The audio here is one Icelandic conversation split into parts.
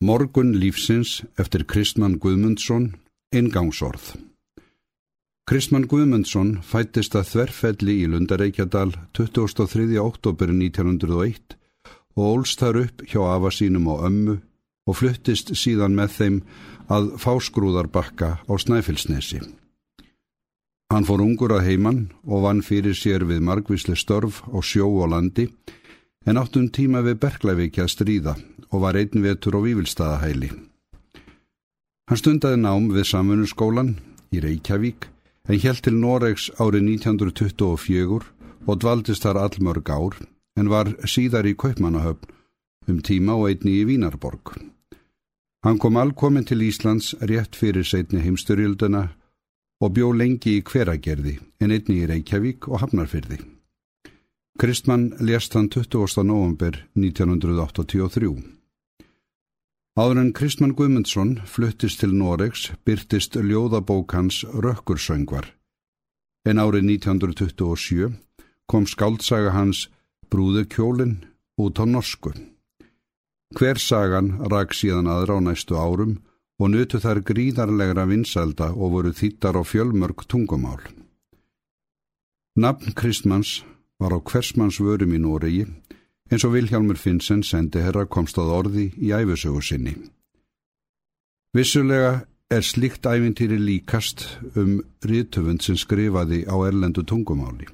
Morgun lífsins eftir Kristmann Guðmundsson, ingangsorð. Kristmann Guðmundsson fættist að þverfelli í Lundareikjadal 23. oktober 1901 og ólst þar upp hjá afa sínum og ömmu og fluttist síðan með þeim að fásgrúðarbakka á Snæfellsnesi. Hann fór ungur að heimann og vann fyrir sér við margvísli störf á sjó og landi en áttum tíma við Berglavík að stríða og var einn vetur á Vívilstaðahæli. Hann stundaði nám við samfunnusskólan í Reykjavík en hjælt til Noregs árið 1924 og dvaldist þar allmörg ár en var síðar í Kaupmannahöfn um tíma og einni í Vínarborg. Hann kom allkomin til Íslands rétt fyrir setni heimsturjölduna og bjó lengi í hveragerði en einni í Reykjavík og Hafnarfyrði. Kristmann lést hann 20. november 1983. Áður en Kristmann Guðmundsson fluttist til Noregs byrtist ljóðabók hans Rökkursöngvar. En árið 1927 kom skaldsaga hans Brúðu kjólinn út á norsku. Hver sagan rak síðan aðra á næstu árum og nutu þær gríðarlegra vinsalda og voru þýttar á fjölmörg tungumál. Nafn Kristmanns var á hversmanns vörum í Noregi eins og Vilhjálmur Finnsen sendi herra komst að orði í æfisögu sinni. Vissulega er slikt æfintýri líkast um rítöfund sem skrifaði á erlendu tungumáli.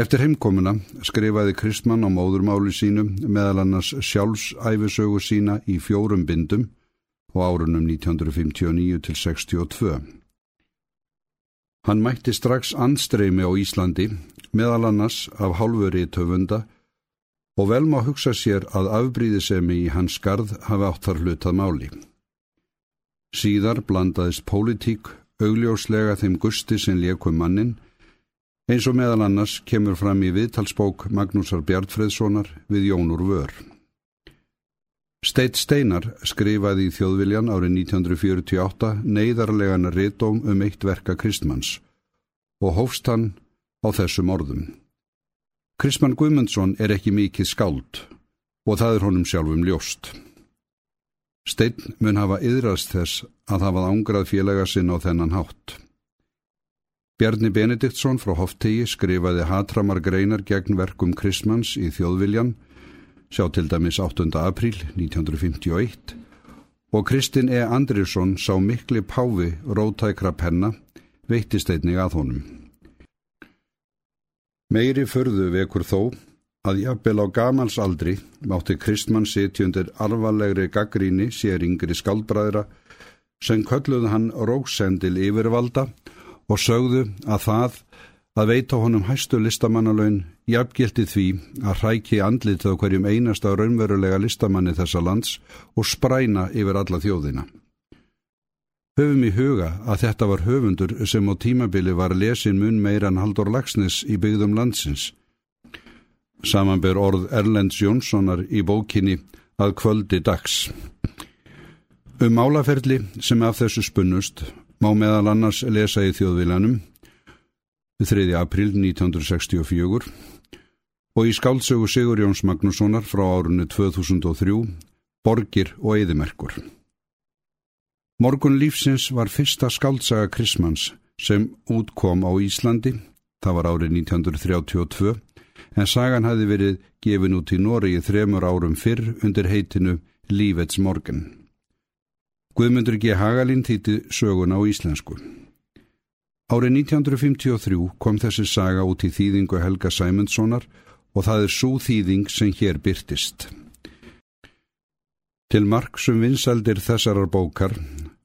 Eftir heimkomuna skrifaði Kristmann á móðurmáli sínum meðal annars sjálfsæfisögu sína í fjórum bindum og árunum 1959 til 62. Hann mætti strax andstreymi á Íslandi meðal annars af hálfuri töfunda og vel má hugsa sér að afbríðisemi í hans skarð hafi átt þar hlutað máli. Síðar blandaðist pólitík augljóslega þeim gusti sem liekum mannin eins og meðal annars kemur fram í viðtalsbók Magnúsar Bjartfreðssonar við Jónur Vör. Steit Steinar skrifaði í Þjóðviljan árið 1948 neyðarlegan réttóm um eitt verka Kristmanns og hófst hann á þessum orðum. Krisman Guðmundsson er ekki mikið skáld og það er honum sjálfum ljóst. Steinn mun hafa yðrast þess að hafað ángrað félaga sinn á þennan hátt. Bjarni Benediktsson frá Hoftegi skrifaði hatramar greinar gegn verkum Krismans í Þjóðviljan, sjá til dæmis 8. apríl 1951, og Kristinn E. Andrisson sá mikli páfi rótækra penna, veittist einnig að honum. Meiri förðu vekur þó að jafnvel á gamals aldri mátti Kristmann sitjundir alvarlegri gaggríni sér yngri skaldbræðra sem kölluð hann róksendil yfirvalda og sögðu að það að veita honum hæstu listamannalaun jafngildi því að hræki andlitið á hverjum einasta raunverulega listamanni þessa lands og spræna yfir alla þjóðina. Höfum í huga að þetta var höfundur sem á tímabili var lesin mun meira en Haldur Lagsnes í byggðum landsins. Samanber orð Erlends Jónssonar í bókinni að kvöldi dags. Um málaferli sem af þessu spunnust má meðal annars lesa í þjóðvilanum 3. april 1964 og í skáldsögu Sigur Jóns Magnússonar frá árunni 2003 Borgir og Eðimerkur. Morgun lífsins var fyrsta skaldsaga Krismans sem útkom á Íslandi, það var árið 1932, en sagan hafi verið gefin út í Noregi þremur árum fyrr undir heitinu Lífets morgun. Guðmundur G. Hagalín þýtti sögun á íslensku. Árið 1953 kom þessi saga út í þýðingu Helga Sæmundssonar og það er svo þýðing sem hér byrtist. Til mark sem vinsaldir þessarar bókar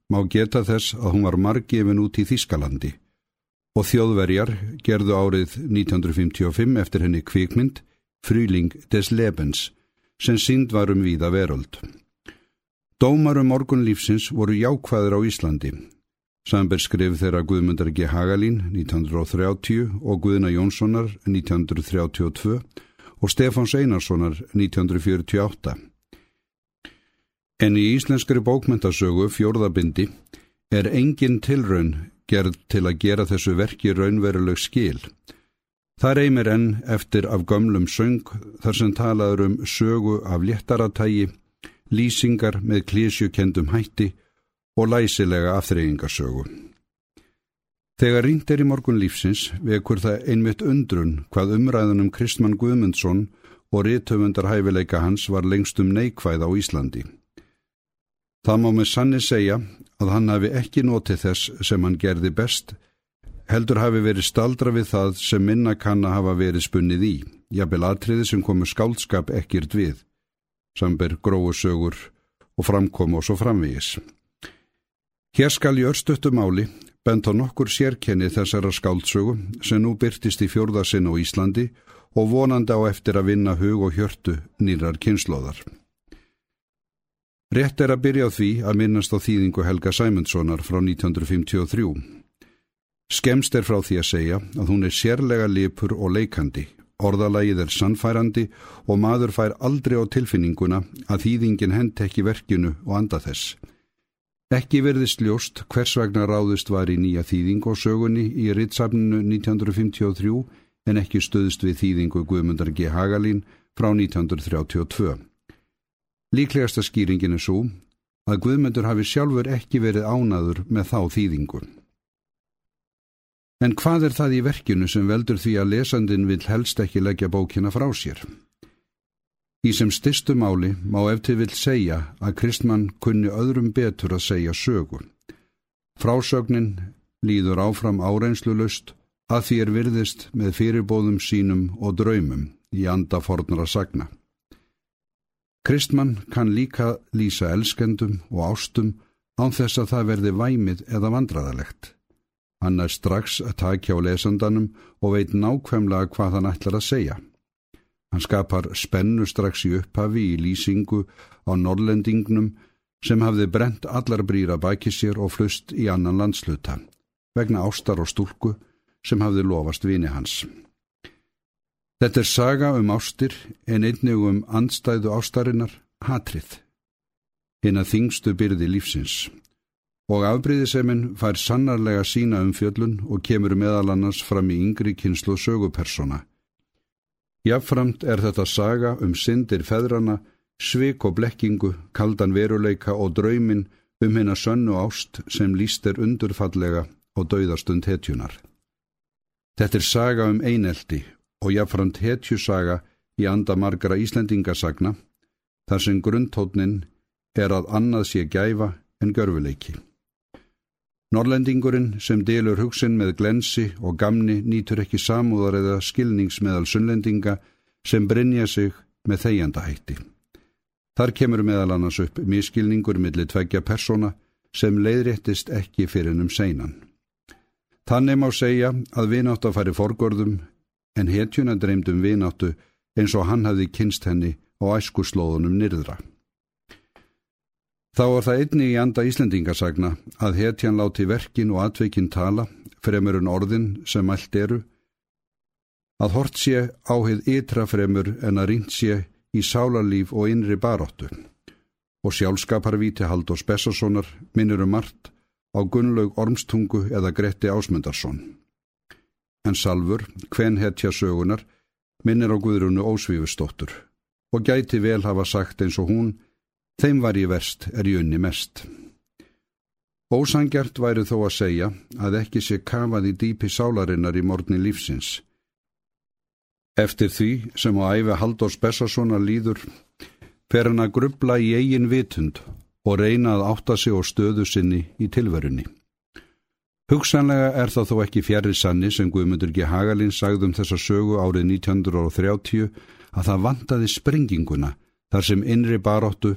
má geta þess að hún var marggefin út í Þískalandi og þjóðverjar gerðu árið 1955 eftir henni kvikmynd Frýling des Lebens sem sínd var um víða veröld. Dómarum morgunlífsins voru jákvæður á Íslandi. Samber skrif þeirra Guðmundar G. Hagalín 1930 og Guðna Jónssonar 1932 og Stefáns Einarssonar 1948. En í íslenskri bókmentasögu fjórðabindi er engin tilraun gerð til að gera þessu verki raunveruleg skil. Það reymir enn eftir af gömlum söng þar sem talaður um sögu af léttaratægi lýsingar með klísjukendum hætti og læsilega afþreyingarsögu. Þegar ringt er í morgun lífsins vekur það einmitt undrun hvað umræðunum Kristmann Guðmundsson og réttöfundar hæfileika hans var lengstum neikvæð á Íslandi. Það má með sanni segja að hann hafi ekki notið þess sem hann gerði best, heldur hafi verið staldra við það sem minna kann að hafa verið spunnið í, jafnvel atriði sem komu skáldskap ekkert við, samber gróusögur og framkom og svo framvegis. Hér skal í örstuttu máli bent á nokkur sérkenni þessara skáldsögu sem nú byrtist í fjórðasinn á Íslandi og vonandi á eftir að vinna hug og hjörtu nýrar kynnslóðar. Rétt er að byrja á því að minnast á þýðingu Helga Sæmundssonar frá 1953. Skemst er frá því að segja að hún er sérlega lipur og leikandi, orðalagið er sannfærandi og maður fær aldrei á tilfinninguna að þýðingin hend ekki verkinu og anda þess. Ekki verðist ljóst hvers vegna ráðist var í nýja þýðing og sögunni í Rittsafninu 1953 en ekki stöðst við þýðingu Guðmundar G. Hagalín frá 1932. Líklegasta skýringin er svo að Guðmundur hafi sjálfur ekki verið ánaður með þá þýðingu. En hvað er það í verkinu sem veldur því að lesandin vil helst ekki leggja bókina frá sér? Í sem stystu máli má eftir vil segja að Kristmann kunni öðrum betur að segja sögu. Frásögnin líður áfram áreinslu lust að því er virðist með fyrirbóðum sínum og draumum í anda fornara sagna. Kristmann kann líka lýsa elskendum og ástum án þess að það verði væmið eða vandraðalegt. Hann er strax að takja á lesandanum og veit nákvæmlega hvað hann ætlar að segja. Hann skapar spennu strax í upphafi í lýsingu á norrlendingnum sem hafði brent allar brýra baki sér og flust í annan landsluta, vegna ástar og stúlku sem hafði lofast vini hans. Þetta er saga um ástir en einnig um andstæðu ástarinnar, hatrið, hinn að þingstu byrði lífsins. Og afbríðiseminn fær sannarlega sína um fjöllun og kemur meðal annars fram í yngri kynslu sögupersona, Jáframt er þetta saga um syndir feðrana, svik og blekkingu, kaldan veruleika og draumin um hennar sönnu ást sem líst er undurfallega og dauðastund hetjunar. Þetta er saga um eineldi og jáframt hetjusaga í anda margara Íslendingasagna, þar sem grundtótnin er að annað sé gæfa en görfuleiki. Norrlendingurinn sem delur hugsin með glensi og gamni nýtur ekki samúðar eða skilnings meðal sunnlendinga sem brinja sig með þegjanda hætti. Þar kemur meðal annars upp miskilningur millir tveggja persóna sem leiðréttist ekki fyrir hennum seinan. Þannig má segja að vináttu að fari forgörðum en hetjuna dreymdum vináttu eins og hann hafði kynst henni á æskuslóðunum nyrðra. Þá er það einni í anda Íslendingasagna að hetjan láti verkin og atveikin tala, fremur en orðin sem allt eru, að hort sé áhið ytra fremur en að rýnt sé í sálarlíf og innri baróttu. Og sjálfskaparvíti Halldórs Bessasonar minnur um margt á Gunnlaug Ormstungu eða Gretti Ásmundarsson. En Salfur, hven hetja sögunar, minnir á Guðrunu Ósvífustóttur og gæti vel hafa sagt eins og hún Þeim var ég verst, er ég unni mest. Ósangjart væri þó að segja að ekki sé kafað í dýpi sálarinnar í morgni lífsins. Eftir því sem á æfi Haldós Bessarssonar líður fer hann að grubla í eigin vitund og reyna að átta sig á stöðu sinni í tilverunni. Hugsanlega er það þó ekki fjari sanni sem Guðmundur G. Hagalín sagði um þessa sögu árið 1930 að það vantaði sprenginguna þar sem innri baróttu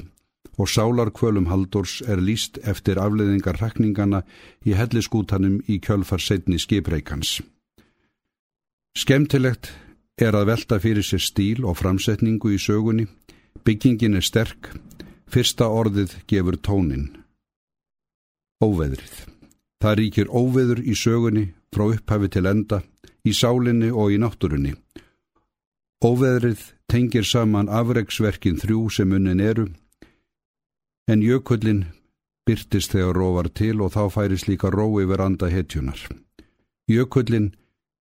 og sálarkvölum Haldórs er líst eftir afleðingar rakningana í helliskútanum í kjölfar setni skipreikans. Skemtilegt er að velta fyrir sér stíl og framsetningu í sögunni, byggingin er sterk, fyrsta orðið gefur tónin. Óveðrið. Það ríkir óveður í sögunni frá upphafi til enda, í sálinni og í náttúrunni. Óveðrið tengir saman afreiksverkin þrjú sem unnin eru, en jökullin byrtist þegar róvar til og þá færis líka ró yfir anda hetjunar. Jökullin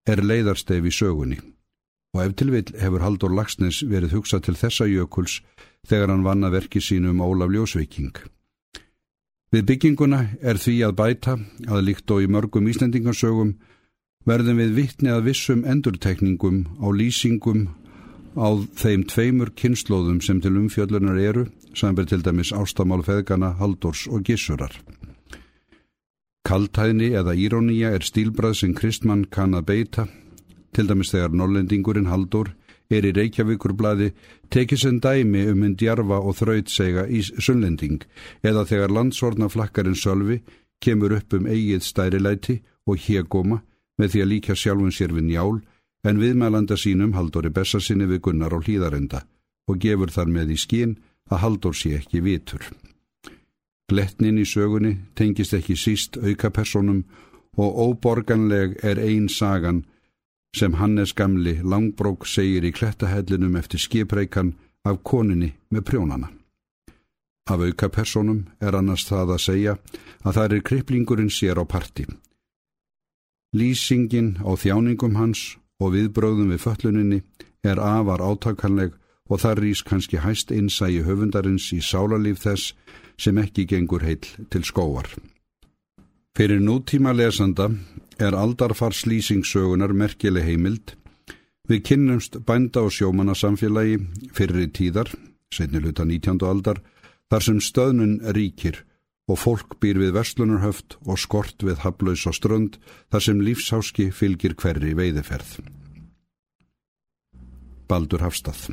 er leiðarstef í sögunni og ef til vill hefur Haldur Lagsnes verið hugsað til þessa jökuls þegar hann vann að verki sínum Ólaf Ljósviking. Við bygginguna er því að bæta að líkt og í mörgum Íslandingarsögum verðum við vittni að vissum endurtekningum á lýsingum á þeim tveimur kynnslóðum sem til umfjöllunar eru, samverð til dæmis ástamál feðgana, haldors og gissurar. Kaltæðni eða írónía er stílbrað sem kristmann kann að beita, til dæmis þegar nollendingurinn haldur er í Reykjavíkurblæði tekið sem dæmi um en djarfa og þrautsega í sunnlending eða þegar landsvornaflakkarinn Sölvi kemur upp um eigið stærilæti og hégóma með því að líka sjálfun sér við njál en viðmælanda sínum haldur í bessasinni við gunnar og hlýðarenda og gefur þar með í skín að haldur sé ekki vitur. Gletnin í sögunni tengist ekki síst aukapersonum og óborganleg er ein sagan sem Hannes gamli langbrók segir í klettahellinum eftir skipreikan af koninni með prjónana. Af aukapersonum er annars það að segja að það er kriplingurinn sér á parti. Lýsingin á þjáningum hans og viðbröðum við fölluninni er afar átakanleg og þar rýs kannski hæst innsægi höfundarins í sálarlíf þess sem ekki gengur heil til skóar. Fyrir nútíma lesanda er aldarfarslýsingssögunar merkileg heimild. Við kynnumst bænda og sjómanna samfélagi fyrir í tíðar, setni luta 19. aldar, þar sem stöðnun ríkir og fólk býr við verslunarhöft og skort við haflaus og strönd þar sem lífsháski fylgir hverri veiðiferð. Baldur Hafstað